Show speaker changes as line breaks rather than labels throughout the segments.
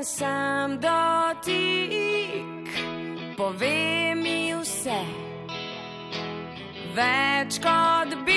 en sam dotik, pove mi vse. Več kot bi.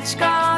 let's go.